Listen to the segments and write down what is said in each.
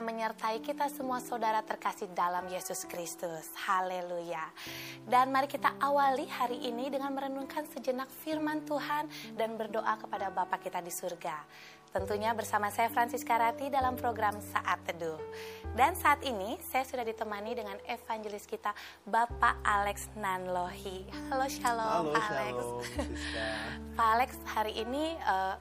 menyertai kita semua saudara terkasih dalam Yesus Kristus. Haleluya. Dan mari kita awali hari ini dengan merenungkan sejenak firman Tuhan dan berdoa kepada Bapa kita di surga. Tentunya bersama saya Francisca Rati dalam program Saat Teduh. Dan saat ini saya sudah ditemani dengan evangelis kita Bapak Alex Nanlohi. Halo, shalom, Halo, Pak Alex. shalom. Pak Alex, hari ini eh,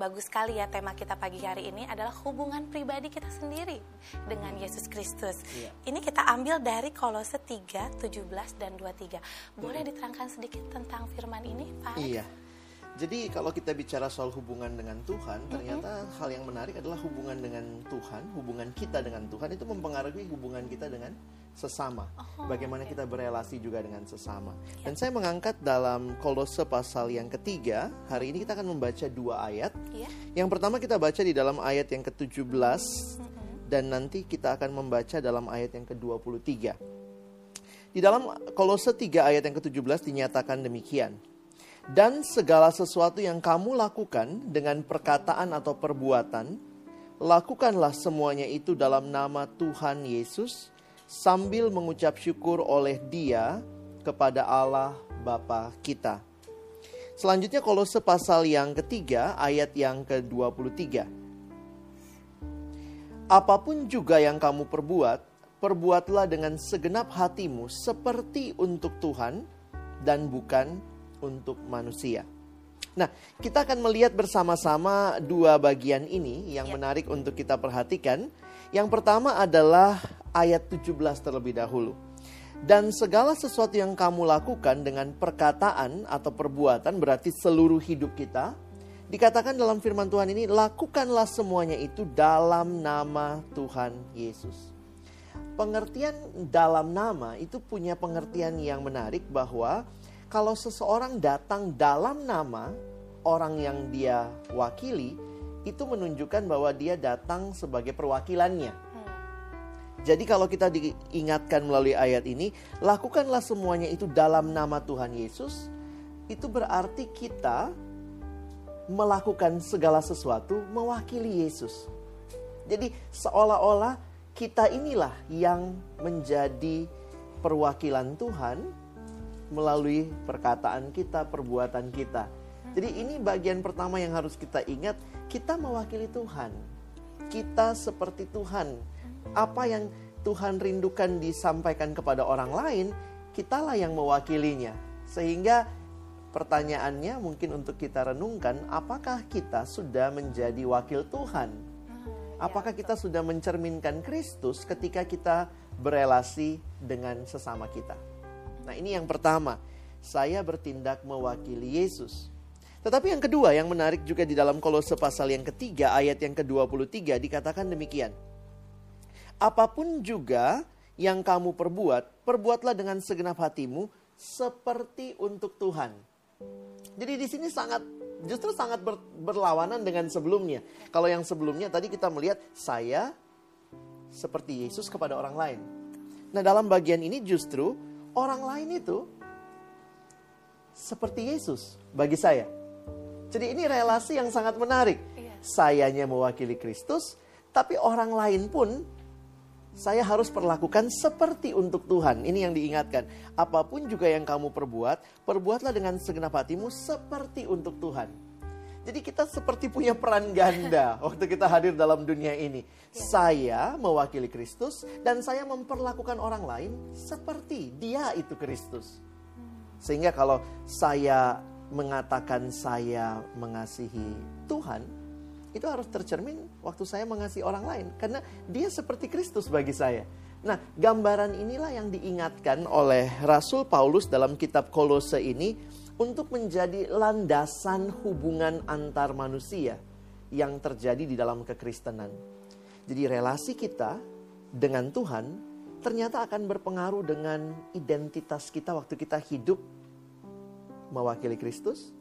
bagus sekali ya tema kita pagi hari ini adalah hubungan pribadi kita sendiri dengan Yesus Kristus. Iya. Ini kita ambil dari Kolose 3, 17 dan 23. Boleh diterangkan sedikit tentang firman ini, Pak? Iya. Jadi kalau kita bicara soal hubungan dengan Tuhan, ternyata hal yang menarik adalah hubungan dengan Tuhan, hubungan kita dengan Tuhan itu mempengaruhi hubungan kita dengan sesama. Bagaimana kita berelasi juga dengan sesama. Dan saya mengangkat dalam Kolose pasal yang ketiga, hari ini kita akan membaca dua ayat. Iya. Yang pertama kita baca di dalam ayat yang ke-17 dan nanti kita akan membaca dalam ayat yang ke-23. Di dalam Kolose 3 ayat yang ke-17 dinyatakan demikian. Dan segala sesuatu yang kamu lakukan dengan perkataan atau perbuatan, lakukanlah semuanya itu dalam nama Tuhan Yesus sambil mengucap syukur oleh Dia kepada Allah Bapa kita. Selanjutnya Kolose pasal yang ketiga ayat yang ke-23. Apa pun juga yang kamu perbuat, perbuatlah dengan segenap hatimu seperti untuk Tuhan dan bukan untuk manusia. Nah, kita akan melihat bersama-sama dua bagian ini yang Ya. menarik untuk kita perhatikan. Yang pertama adalah ayat 17 terlebih dahulu. Dan segala sesuatu yang kamu lakukan dengan perkataan atau perbuatan berarti seluruh hidup kita dikatakan dalam firman Tuhan ini lakukanlah semuanya itu dalam nama Tuhan Yesus. Pengertian dalam nama itu punya pengertian yang menarik bahwa kalau seseorang datang dalam nama orang yang dia wakili itu menunjukkan bahwa dia datang sebagai perwakilannya. Jadi kalau kita diingatkan melalui ayat ini, lakukanlah semuanya itu dalam nama Tuhan Yesus. Itu berarti kita melakukan segala sesuatu mewakili Yesus. Jadi seolah-olah kita inilah yang menjadi perwakilan Tuhan melalui perkataan kita, perbuatan kita. Jadi ini bagian pertama yang harus kita ingat, kita mewakili Tuhan. Kita seperti Tuhan. Apa yang Tuhan rindukan disampaikan kepada orang lain, kitalah yang mewakilinya. Sehingga pertanyaannya mungkin untuk kita renungkan, apakah kita sudah menjadi wakil Tuhan? Apakah kita sudah mencerminkan Kristus ketika kita berelasi dengan sesama kita? Nah, ini yang pertama. Saya bertindak mewakili Yesus. Tetapi yang kedua yang menarik juga di dalam Kolose pasal yang ketiga ayat yang ke-23 dikatakan demikian. Apa pun juga yang kamu perbuat, perbuatlah dengan segenap hatimu seperti untuk Tuhan. Jadi di sini sangat justru sangat ber- berlawanan dengan sebelumnya. Kalau yang sebelumnya tadi kita melihat saya seperti Yesus kepada orang lain. Nah, dalam bagian ini justru orang lain itu seperti Yesus bagi saya. Jadi ini relasi yang sangat menarik. Iya. Sayanya mewakili Kristus, tapi orang lain pun saya harus perlakukan seperti untuk Tuhan. Ini yang diingatkan. Apa pun juga yang kamu perbuat, perbuatlah dengan segenap hatimu seperti untuk Tuhan. Jadi kita seperti punya peran ganda waktu kita hadir dalam dunia ini. Saya mewakili Kristus dan saya memperlakukan orang lain seperti dia itu Kristus. Sehingga kalau saya mengatakan saya mengasihi Tuhan, itu harus tercermin waktu saya mengasihi orang lain karena dia seperti Kristus bagi saya. Nah, gambaran inilah yang diingatkan oleh Rasul Paulus dalam kitab Kolose ini untuk menjadi landasan hubungan antar manusia yang terjadi di dalam kekristenan. Jadi relasi kita dengan Tuhan ternyata akan berpengaruh dengan identitas kita waktu kita hidup mewakili Kristus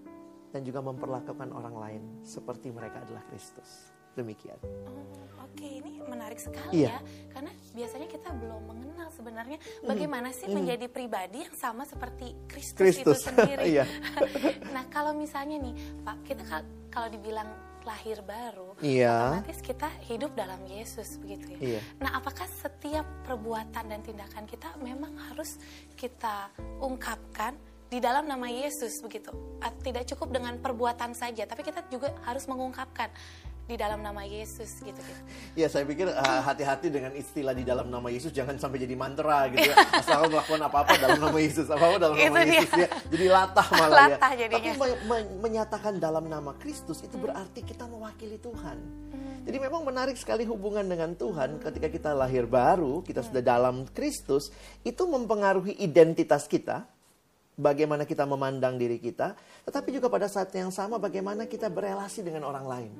dan juga memperlakukan orang lain seperti mereka adalah Kristus. Demikian. Oh, Oke, ini menarik sekali Iya. ya, karena biasanya kita belum mengenal sebenarnya bagaimana sih menjadi pribadi yang sama seperti Kristus, Kristus. itu sendiri. Iya. nah, kalau misalnya nih, Pak, kita kal- kalau dibilang lahir baru, Iya. otomatis kita hidup dalam Yesus begitu ya. Iya. Nah, apakah setiap perbuatan dan tindakan kita memang harus kita ungkapkan di dalam nama Yesus begitu? Tidak cukup dengan perbuatan saja, tapi kita juga harus mengungkapkan di dalam nama Yesus gitu gitu. Ya saya pikir uh, hati-hati dengan istilah di dalam nama Yesus jangan sampai jadi mantra gitu ya. Asal melakukan apa-apa dalam nama Yesus, apa-apa dalam nama Itu dia. Yesus ya. Jadi latah malah Latah ya. jadinya. Tapi me- me- menyatakan dalam nama Kristus itu berarti kita mewakili Tuhan. Jadi memang menarik sekali hubungan dengan Tuhan ketika kita lahir baru, kita sudah dalam Kristus, itu mempengaruhi identitas kita, bagaimana kita memandang diri kita, tetapi juga pada saat yang sama bagaimana kita berelasi dengan orang lain.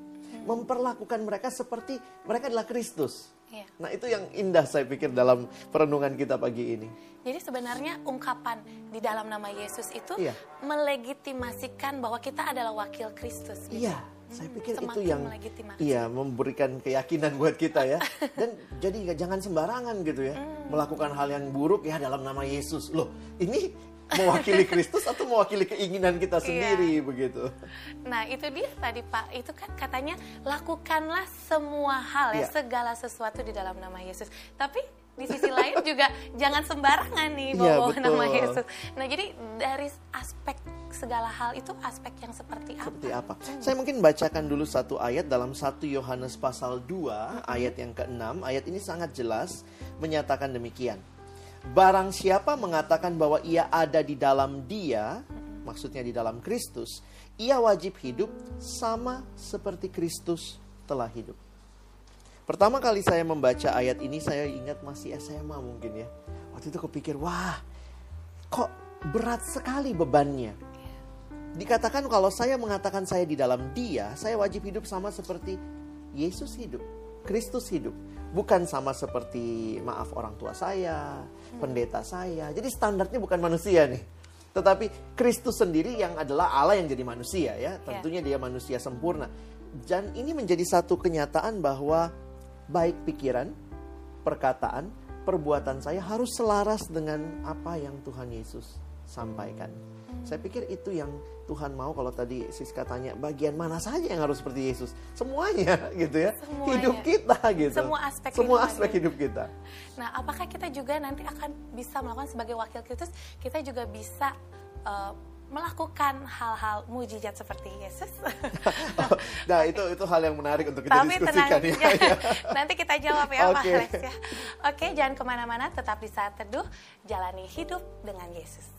Memperlakukan mereka seperti mereka adalah Kristus. Iya. Nah itu yang indah saya pikir dalam perenungan kita pagi ini. Jadi sebenarnya ungkapan di dalam nama Yesus itu Iya. melegitimasikan bahwa kita adalah wakil Kristus. gitu. Iya, saya pikir itu yang iya memberikan keyakinan buat kita ya. Dan jadi jangan sembarangan gitu ya Hmm. melakukan hal yang buruk ya dalam nama Yesus. Loh, ini mewakili Kristus atau mewakili keinginan Iya. kita sendiri begitu. Nah itu dia tadi Pak, itu kan katanya lakukanlah semua hal ya, Iya. segala sesuatu di dalam nama Yesus. Tapi di sisi lain juga jangan sembarangan nih Iya, bawa betul. nama Yesus. Nah jadi dari aspek segala hal itu aspek yang seperti apa? Seperti apa? Saya mungkin bacakan dulu satu ayat dalam 1 Yohanes pasal 2 ayat yang ke-6. Ayat ini sangat jelas menyatakan demikian. Barang siapa mengatakan bahwa ia ada di dalam dia, maksudnya di dalam Kristus, ia wajib hidup sama seperti Kristus telah hidup. Pertama kali saya membaca ayat ini saya ingat masih SMA mungkin ya. Waktu itu kepikir, wah kok berat sekali bebannya. Dikatakan kalau saya mengatakan saya di dalam dia, saya wajib hidup sama seperti Yesus hidup, Kristus hidup. Bukan sama seperti maaf orang tua saya, pendeta saya. Jadi standarnya bukan manusia nih. Tetapi Kristus sendiri yang adalah Allah yang jadi manusia ya. Tentunya dia manusia sempurna. Dan ini menjadi satu kenyataan bahwa baik pikiran, perkataan, perbuatan saya harus selaras dengan apa yang Tuhan Yesus sampaikan. Saya pikir itu yang Tuhan mau kalau tadi Siska tanya bagian mana saja yang harus seperti Yesus. Semuanya gitu ya. Semuanya. Hidup kita gitu. Semua aspek Semua kehidupan aspek hidup kita. Nah, apakah kita juga nanti akan bisa melakukan sebagai wakil Kristus? Kita juga bisa eh, melakukan hal-hal mujizat seperti Yesus. nah, itu itu hal yang menarik untuk kita Tapi diskusikan tenang, ya. ya. nanti kita jawab ya Pak Oke. Alex ya. Oke, jangan ke mana-mana, tetap di saat teduh, jalani hidup dengan Yesus.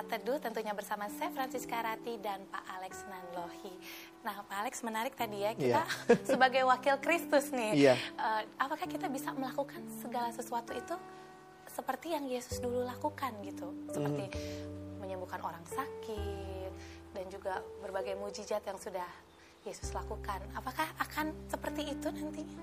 saat teduh tentunya bersama saya Francisca Rati dan Pak Alex Nanlohi. Nah, Pak Alex menarik tadi ya, kita sebagai wakil Kristus nih. Iya. eh, apakah kita bisa melakukan segala sesuatu itu seperti yang Yesus dulu lakukan gitu? Seperti menyembuhkan orang sakit dan juga berbagai mujizat yang sudah Yesus lakukan. Apakah akan seperti itu nantinya?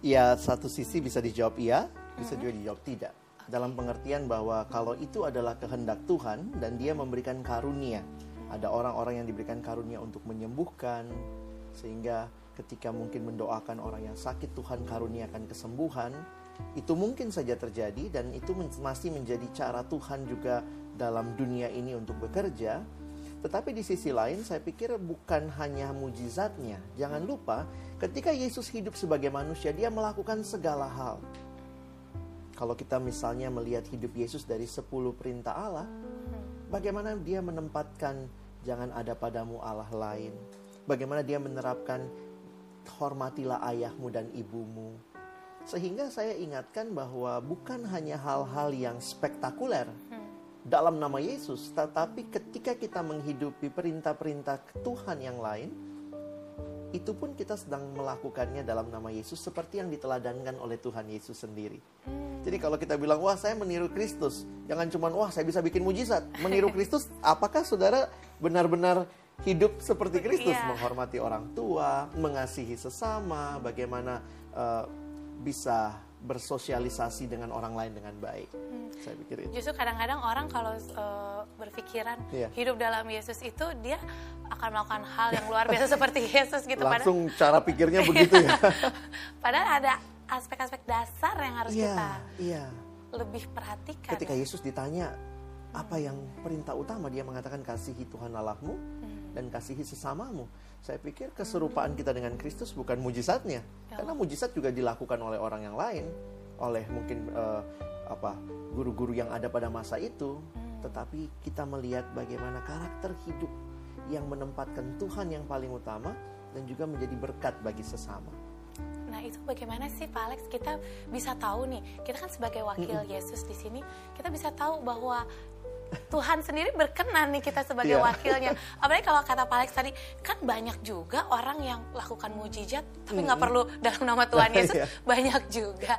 Ya satu sisi bisa dijawab iya, bisa juga dijawab tidak. Dalam pengertian bahwa kalau itu adalah kehendak Tuhan dan dia memberikan karunia. Ada orang-orang yang diberikan karunia untuk menyembuhkan. Sehingga ketika mungkin mendoakan orang yang sakit Tuhan karuniakan kesembuhan. Itu mungkin saja terjadi dan itu masih menjadi cara Tuhan juga dalam dunia ini untuk bekerja. Tetapi di sisi lain saya pikir bukan hanya mujizatnya. Jangan lupa ketika Yesus hidup sebagai manusia dia melakukan segala hal. Kalau kita misalnya melihat hidup Yesus dari 10 perintah Allah, Bagaimana dia menempatkan jangan ada padamu Allah lain. Bagaimana dia menerapkan hormatilah ayahmu dan ibumu. Sehingga saya ingatkan bahwa bukan hanya hal-hal yang spektakuler dalam nama Yesus, tetapi ketika kita menghidupi perintah-perintah Tuhan yang lain, itu pun kita sedang melakukannya dalam nama Yesus seperti yang diteladankan oleh Tuhan Yesus sendiri. Jadi kalau kita bilang, wah saya meniru Kristus, jangan cuma wah saya bisa bikin mujizat. Meniru Kristus, apakah saudara benar-benar hidup seperti Kristus, Iya. menghormati orang tua, mengasihi sesama, bagaimana eh, bisa bersosialisasi dengan orang lain dengan baik. Saya pikir itu. Justru kadang-kadang orang kalau uh, berpikiran Iya. hidup dalam Yesus itu dia akan melakukan hal yang luar biasa seperti Yesus gitu. Padahal, Langsung cara pikirnya begitu ya. padahal ada aspek-aspek dasar yang harus Iya, kita iya. lebih perhatikan. Ketika. Yesus ditanya apa yang perintah utama, dia mengatakan kasihi Tuhan Allahmu dan kasihi sesamamu. Saya pikir keserupaan kita dengan Kristus bukan mujizatnya, karena mujizat juga dilakukan oleh orang yang lain, oleh mungkin eh, apa guru-guru yang ada pada masa itu. Tetapi kita melihat bagaimana karakter hidup yang menempatkan Tuhan yang paling utama dan juga menjadi berkat bagi sesama. Nah itu bagaimana sih Pak Alex? Kita bisa tahu nih kita kan sebagai wakil Yesus di sini kita bisa tahu bahwa Tuhan sendiri berkenan nih kita sebagai Iya. wakilnya. Apalagi kalau kata Pak Alex tadi kan banyak juga orang yang lakukan mujizat tapi nggak perlu dalam nama Tuhan Yesus iya. banyak juga.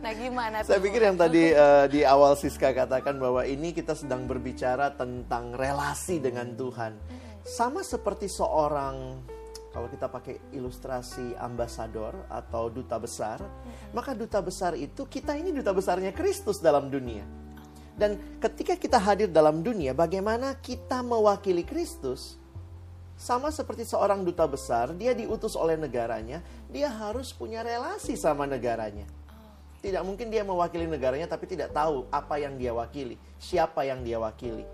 Nah gimana Saya tuh? pikir yang tadi eh, di awal Siska katakan bahwa ini kita sedang berbicara tentang relasi dengan Tuhan. Sama seperti seorang kalau kita pakai ilustrasi ambasador atau duta besar, maka duta besar itu kita ini duta besarnya Kristus dalam dunia. Dan ketika kita hadir dalam dunia, bagaimana kita mewakili Kristus? Sama seperti seorang duta besar, dia diutus oleh negaranya, dia harus punya relasi sama negaranya. Tidak mungkin dia mewakili negaranya tapi tidak tahu apa yang dia wakili, siapa yang dia wakili.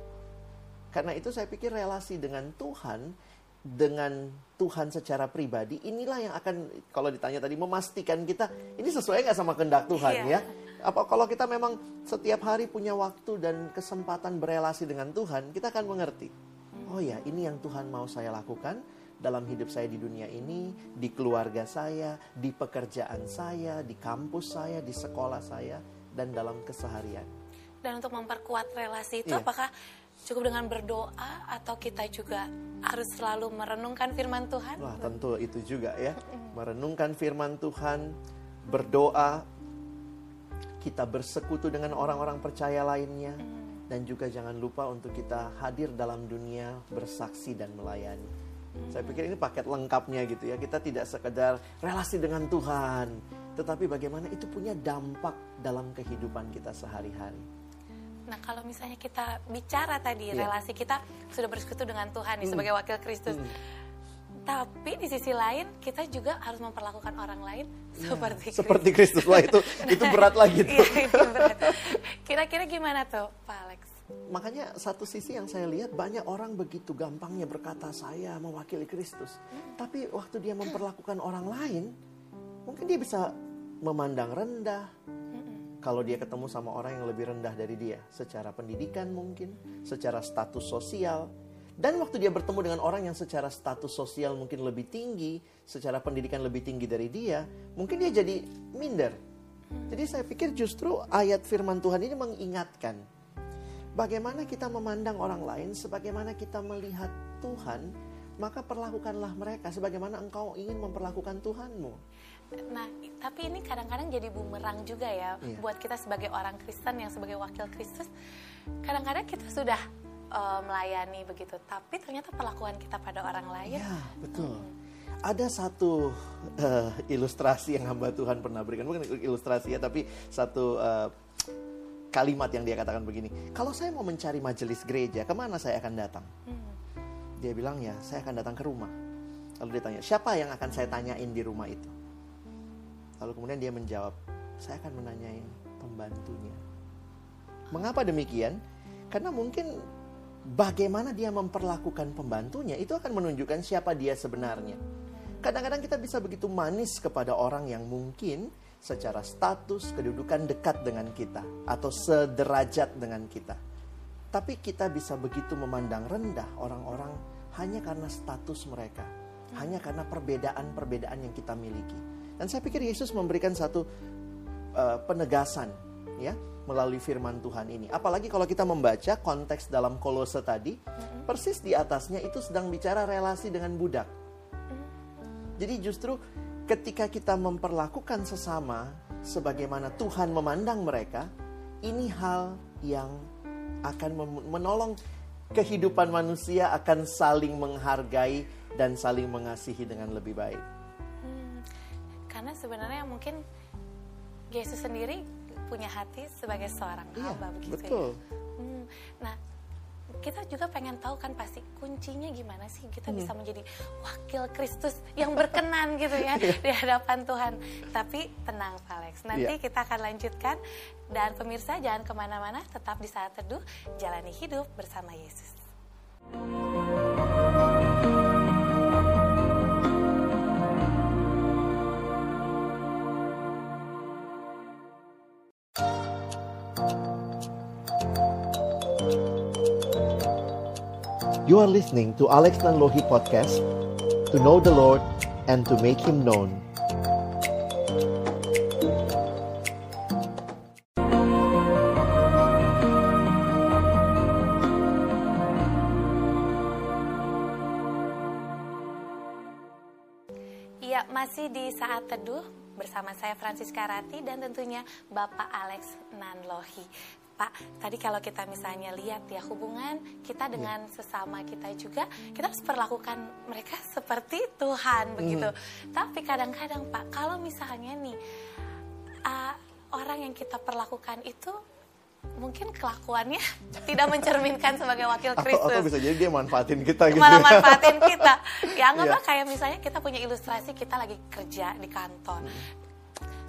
Karena itu saya pikir relasi dengan Tuhan, dengan Tuhan secara pribadi, inilah yang akan kalau ditanya tadi memastikan kita ini sesuai nggak sama kehendak Tuhan Iya. ya. Apa kalau kita memang setiap hari punya waktu dan kesempatan berelasi dengan Tuhan, kita akan mengerti. Oh ya, ini yang Tuhan mau saya lakukan dalam hidup saya di dunia ini, di keluarga saya, di pekerjaan saya, di kampus saya, di sekolah saya, dan dalam keseharian. Dan untuk memperkuat relasi itu Iya. apakah cukup dengan berdoa atau kita juga harus selalu merenungkan firman Tuhan? Wah, tentu itu juga ya. Merenungkan firman Tuhan, berdoa, kita bersekutu dengan orang-orang percaya lainnya, dan juga jangan lupa untuk kita hadir dalam dunia bersaksi dan melayani. Saya pikir ini paket lengkapnya gitu ya. Kita tidak sekedar relasi dengan Tuhan, tetapi bagaimana itu punya dampak dalam kehidupan kita sehari-hari. Nah, kalau misalnya kita bicara tadi Iya. relasi kita sudah bersekutu dengan Tuhan nih sebagai wakil Kristus. Tapi di sisi lain kita juga harus memperlakukan orang lain seperti Kristus. Seperti Kristus, wah itu itu berat lagi tuh. Iya. Kira-kira gimana tuh, Pak Alex? Makanya satu sisi yang saya lihat banyak orang begitu gampangnya berkata saya mewakili Kristus. Tapi waktu dia memperlakukan orang lain, mungkin dia bisa memandang rendah. Kalau dia ketemu sama orang yang lebih rendah dari dia, secara pendidikan mungkin, secara status sosial. Dan waktu dia bertemu dengan orang yang secara status sosial mungkin lebih tinggi, secara pendidikan lebih tinggi dari dia, mungkin dia jadi minder. Jadi saya pikir justru ayat firman Tuhan ini mengingatkan Bagaimana kita memandang orang lain, sebagaimana kita melihat Tuhan, maka perlakukanlah mereka sebagaimana engkau ingin memperlakukan Tuhanmu. Nah, tapi ini kadang-kadang jadi bumerang juga ya Iya. buat kita sebagai orang Kristen yang sebagai wakil Kristus. Kadang-kadang kita sudah eh, melayani begitu, tapi ternyata perlakuan kita pada orang lain Ya, betul. Ada satu eh, ilustrasi yang hamba Tuhan pernah berikan, bukan ilustrasi ya, tapi satu eh, kalimat yang dia katakan begini. Kalau saya mau mencari majelis gereja, ke mana saya akan datang? Dia bilang ya, saya akan datang ke rumah. Lalu dia tanya, siapa yang akan saya tanyain di rumah itu? Lalu kemudian dia menjawab, saya akan menanyain pembantunya. Mengapa demikian? Karena mungkin bagaimana dia memperlakukan pembantunya itu akan menunjukkan siapa dia sebenarnya. Kadang-kadang kita bisa begitu manis kepada orang yang mungkin secara status, kedudukan dekat dengan kita atau sederajat dengan kita. Tapi kita bisa begitu memandang rendah orang-orang hanya karena status mereka, hanya karena perbedaan-perbedaan yang kita miliki. Dan saya pikir Yesus memberikan satu uh, penegasan, ya, melalui firman Tuhan ini. Apalagi kalau kita membaca konteks dalam Kolose tadi, persis di atasnya itu sedang bicara relasi dengan budak. Jadi justru ketika kita memperlakukan sesama sebagaimana Tuhan memandang mereka, ini hal yang akan menolong kehidupan manusia akan saling menghargai dan saling mengasihi dengan lebih baik. Karena sebenarnya mungkin Yesus sendiri punya hati sebagai seorang iya, hamba begitu ya. betul. ya. Hmm, nah, kita juga pengen tahu kan pasti kuncinya gimana sih kita hmm. bisa menjadi wakil Kristus yang berkenan gitu ya iya. di hadapan Tuhan. Tapi tenang Pak Alex, nanti yeah. kita akan lanjutkan dan pemirsa jangan ke mana-mana, tetap di saat teduh jalani hidup bersama Yesus. You are listening to Alex Nanlohi Podcast To know the Lord and to make Him known Ya, masih di saat teduh bersama saya Francis Karati dan tentunya Bapak Alex Nanlohi. Pak, tadi kalau kita misalnya lihat ya hubungan kita iya. dengan yeah. sesama kita juga, kita harus perlakukan mereka seperti Tuhan begitu. Mm. Tapi kadang-kadang Pak, kalau misalnya nih uh, orang yang kita perlakukan itu mungkin kelakuannya tidak mencerminkan sebagai wakil Kristus. Atau, atau bisa jadi dia manfaatin kita gitu. Malah manfaatin kita. Ya anggaplah yeah. kayak misalnya kita punya ilustrasi kita lagi kerja di kantor. Hmm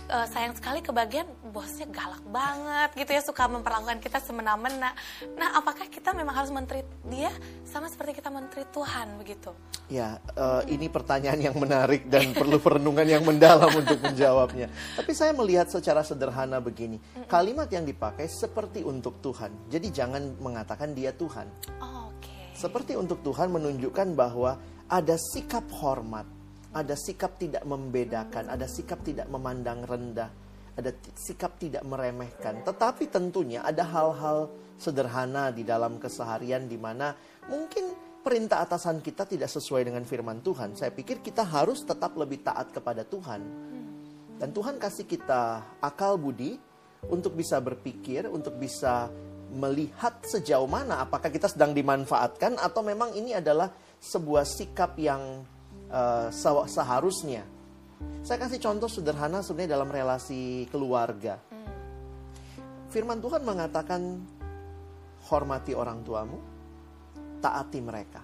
uh, sayang sekali kebagian bosnya galak banget gitu ya suka memperlakukan kita semena-mena. Nah, apakah kita memang harus menteri dia sama seperti kita menteri Tuhan begitu? Ya, uh, hmm. ini pertanyaan yang menarik dan perlu perenungan yang mendalam untuk menjawabnya. Tapi saya melihat secara sederhana begini, kalimat yang dipakai seperti untuk Tuhan. Jadi jangan mengatakan dia Tuhan. Oh, okay. Seperti untuk Tuhan menunjukkan bahwa ada sikap hormat ada sikap tidak membedakan, ada sikap tidak memandang rendah, ada sikap tidak meremehkan. Tetapi tentunya ada hal-hal sederhana di dalam keseharian di mana mungkin perintah atasan kita tidak sesuai dengan firman Tuhan. Saya pikir kita harus tetap lebih taat kepada Tuhan. Dan Tuhan kasih kita akal budi untuk bisa berpikir, untuk bisa melihat sejauh mana apakah kita sedang dimanfaatkan atau memang ini adalah sebuah sikap yang uh, seharusnya. Saya kasih contoh sederhana sebenarnya dalam relasi keluarga. Firman Tuhan mengatakan hormati orang tuamu, taati mereka.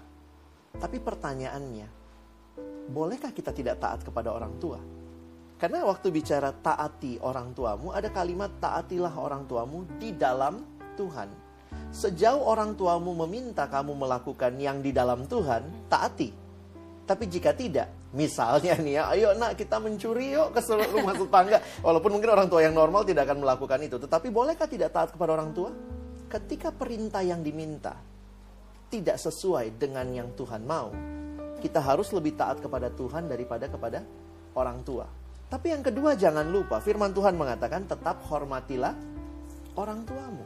Tapi pertanyaannya, bolehkah kita tidak taat kepada orang tua? Karena waktu bicara taati orang tuamu, ada kalimat taatilah orang tuamu di dalam Tuhan. Sejauh orang tuamu meminta kamu melakukan yang di dalam Tuhan, taati tapi jika tidak, misalnya nih ya, ayo nak kita mencuri yuk ke rumah tetangga. Walaupun mungkin orang tua yang normal tidak akan melakukan itu. Tetapi bolehkah tidak taat kepada orang tua? Ketika perintah yang diminta tidak sesuai dengan yang Tuhan mau, kita harus lebih taat kepada Tuhan daripada kepada orang tua. Tapi yang kedua jangan lupa, firman Tuhan mengatakan tetap hormatilah orang tuamu.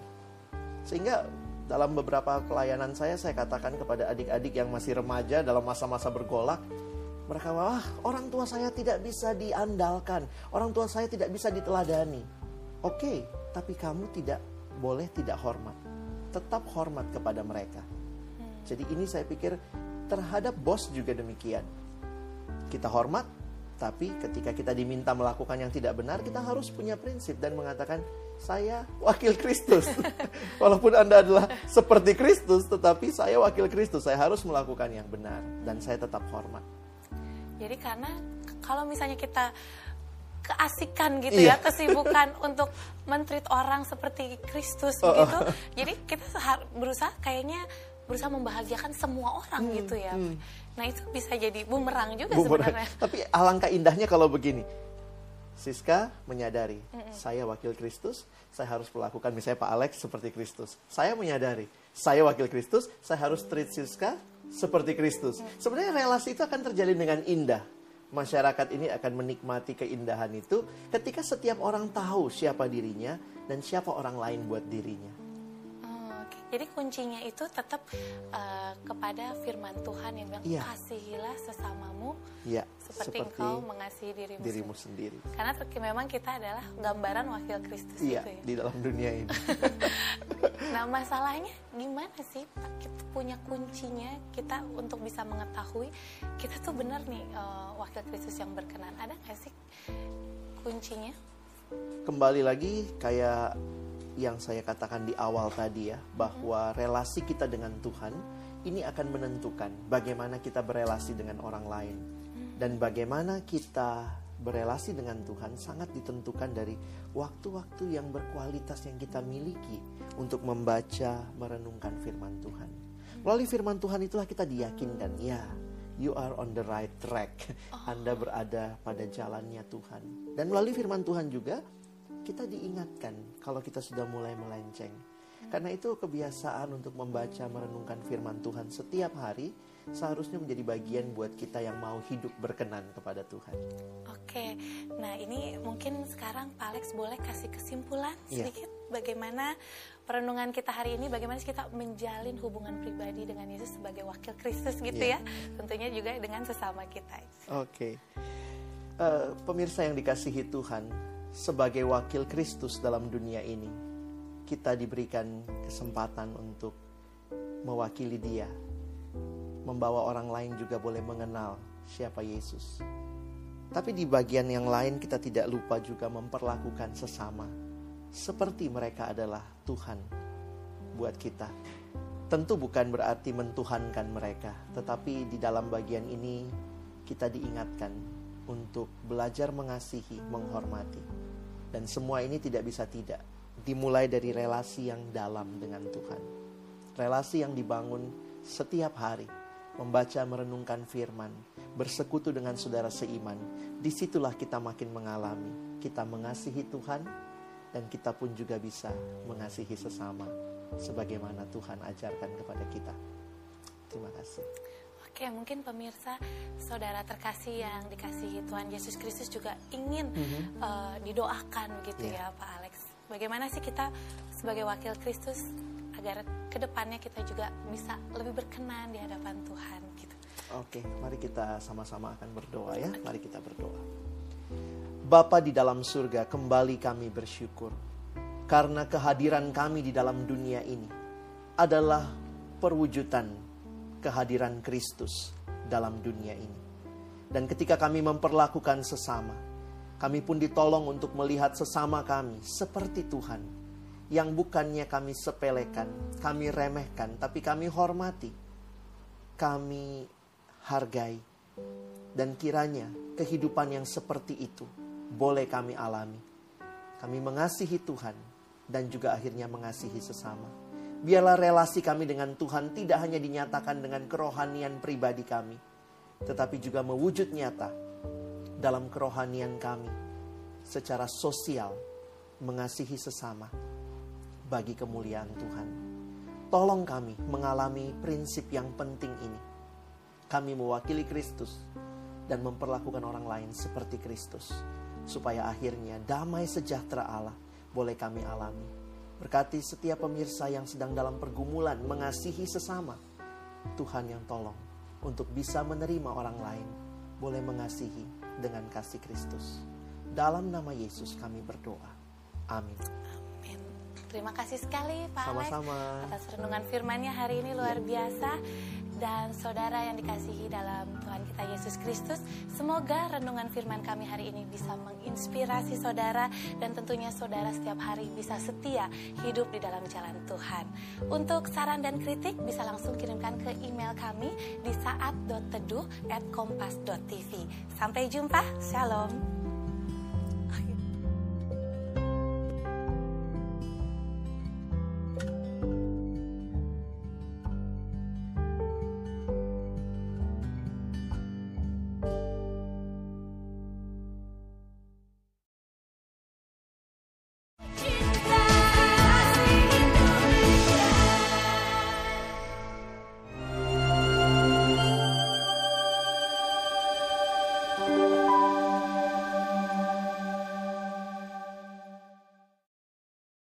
Sehingga dalam beberapa pelayanan saya, saya katakan kepada adik-adik yang masih remaja dalam masa-masa bergolak, mereka wah orang tua saya tidak bisa diandalkan, orang tua saya tidak bisa diteladani. Oke, tapi kamu tidak boleh tidak hormat. Tetap hormat kepada mereka. Hmm. Jadi ini saya pikir terhadap bos juga demikian. Kita hormat, tapi ketika kita diminta melakukan yang tidak benar, kita harus punya prinsip dan mengatakan, saya wakil Kristus. Walaupun Anda adalah seperti Kristus, tetapi saya wakil Kristus. Saya harus melakukan yang benar dan saya tetap hormat. Jadi karena kalau misalnya kita keasikan gitu ya, iya. ya, kesibukan untuk mentreat orang seperti Kristus oh, begitu. Oh. Jadi kita berusaha kayaknya berusaha membahagiakan semua orang hmm, gitu ya. Hmm. Nah, itu bisa jadi bumerang juga bumerang. sebenarnya. Tapi alangkah indahnya kalau begini Siska menyadari saya wakil Kristus, saya harus melakukan misalnya Pak Alex seperti Kristus. Saya menyadari saya wakil Kristus, saya harus treat Siska seperti Kristus. Sebenarnya relasi itu akan terjalin dengan indah. Masyarakat ini akan menikmati keindahan itu ketika setiap orang tahu siapa dirinya dan siapa orang lain buat dirinya. Jadi kuncinya itu tetap eh, kepada firman Tuhan yang bilang Iya. kasihilah sesamamu Ya, seperti, engkau mengasihi dirimu, dirimu sendiri. sendiri. Karena memang kita adalah gambaran wakil Kristus Iya, itu ya. di dalam dunia ini. Nah masalahnya gimana sih Pak? Kita punya kuncinya kita untuk bisa mengetahui kita tuh benar nih eh, wakil Kristus yang berkenan. Ada nggak sih kuncinya? Kembali lagi kayak yang saya katakan di awal tadi ya, bahwa relasi kita dengan Tuhan ini akan menentukan bagaimana kita berelasi dengan orang lain. Dan bagaimana kita berelasi dengan Tuhan sangat ditentukan dari waktu-waktu yang berkualitas yang kita miliki untuk membaca, merenungkan firman Tuhan. Melalui firman Tuhan itulah kita diyakinkan, ya, you are on the right track. Anda berada pada jalannya Tuhan. Dan melalui firman Tuhan juga kita diingatkan kalau kita sudah mulai melenceng. Karena itu kebiasaan untuk membaca, merenungkan firman Tuhan setiap hari seharusnya menjadi bagian buat kita yang mau hidup berkenan kepada Tuhan. Oke, nah ini mungkin sekarang Pak Alex boleh kasih kesimpulan Iya. sedikit bagaimana perenungan kita hari ini, bagaimana kita menjalin hubungan pribadi dengan Yesus sebagai wakil Kristus gitu Iya. ya, tentunya juga dengan sesama kita. Oke. Eh, pemirsa yang dikasihi Tuhan, sebagai wakil Kristus dalam dunia ini, kita diberikan kesempatan untuk mewakili Dia, membawa orang lain juga boleh mengenal siapa Yesus. Tapi di bagian yang lain kita tidak lupa juga memperlakukan sesama seperti mereka adalah Tuhan buat kita. Tentu bukan berarti mentuhankan mereka, tetapi di dalam bagian ini kita diingatkan untuk belajar mengasihi, menghormati. Dan semua ini tidak bisa tidak dimulai dari relasi yang dalam dengan Tuhan. Relasi yang dibangun setiap hari, membaca merenungkan firman, bersekutu dengan saudara seiman. Di situlah kita makin mengalami, kita mengasihi Tuhan dan kita pun juga bisa mengasihi sesama sebagaimana Tuhan ajarkan kepada kita. Terima kasih. Oke, mungkin pemirsa, saudara terkasih yang dikasihi Tuhan Yesus Kristus juga ingin eh, didoakan begitu Iya. ya Pak Alex. Bagaimana sih kita sebagai wakil Kristus agar ke depannya kita juga bisa lebih berkenan di hadapan Tuhan gitu. Oke, mari kita sama-sama akan berdoa ya. Mari kita berdoa. Bapa di dalam surga, kembali kami bersyukur karena kehadiran kami di dalam dunia ini adalah perwujudan kehadiran Kristus dalam dunia ini. Dan ketika kami memperlakukan sesama, kami pun ditolong untuk melihat sesama kami seperti Tuhan yang bukannya kami sepelekan, kami remehkan, tapi kami hormati, kami hargai, dan kiranya kehidupan yang seperti itu boleh kami alami. Kami mengasihi Tuhan dan juga akhirnya mengasihi sesama. Biarlah relasi kami dengan Tuhan tidak hanya dinyatakan dengan kerohanian pribadi kami, tetapi juga mewujud nyata dalam kerohanian kami secara sosial mengasihi sesama bagi kemuliaan Tuhan. Tolong kami mengalami prinsip yang penting ini. Kami mewakili Kristus dan memperlakukan orang lain seperti Kristus, supaya akhirnya damai sejahtera Allah boleh kami alami. Berkati setiap pemirsa yang sedang dalam pergumulan mengasihi sesama. Tuhan yang tolong untuk bisa menerima orang lain, boleh mengasihi dengan kasih Kristus. Dalam nama Yesus kami berdoa. Amin. Terima kasih sekali Pak Alex Sama-sama. atas renungan firman-Nya hari ini luar biasa. Dan saudara yang dikasihi dalam Tuhan kita Yesus Kristus, semoga renungan firman kami hari ini bisa menginspirasi saudara dan tentunya saudara setiap hari bisa setia hidup di dalam jalan Tuhan. Untuk saran dan kritik bisa langsung kirimkan ke email kami di saat.teduh@kompas.tv. Sampai jumpa, Shalom.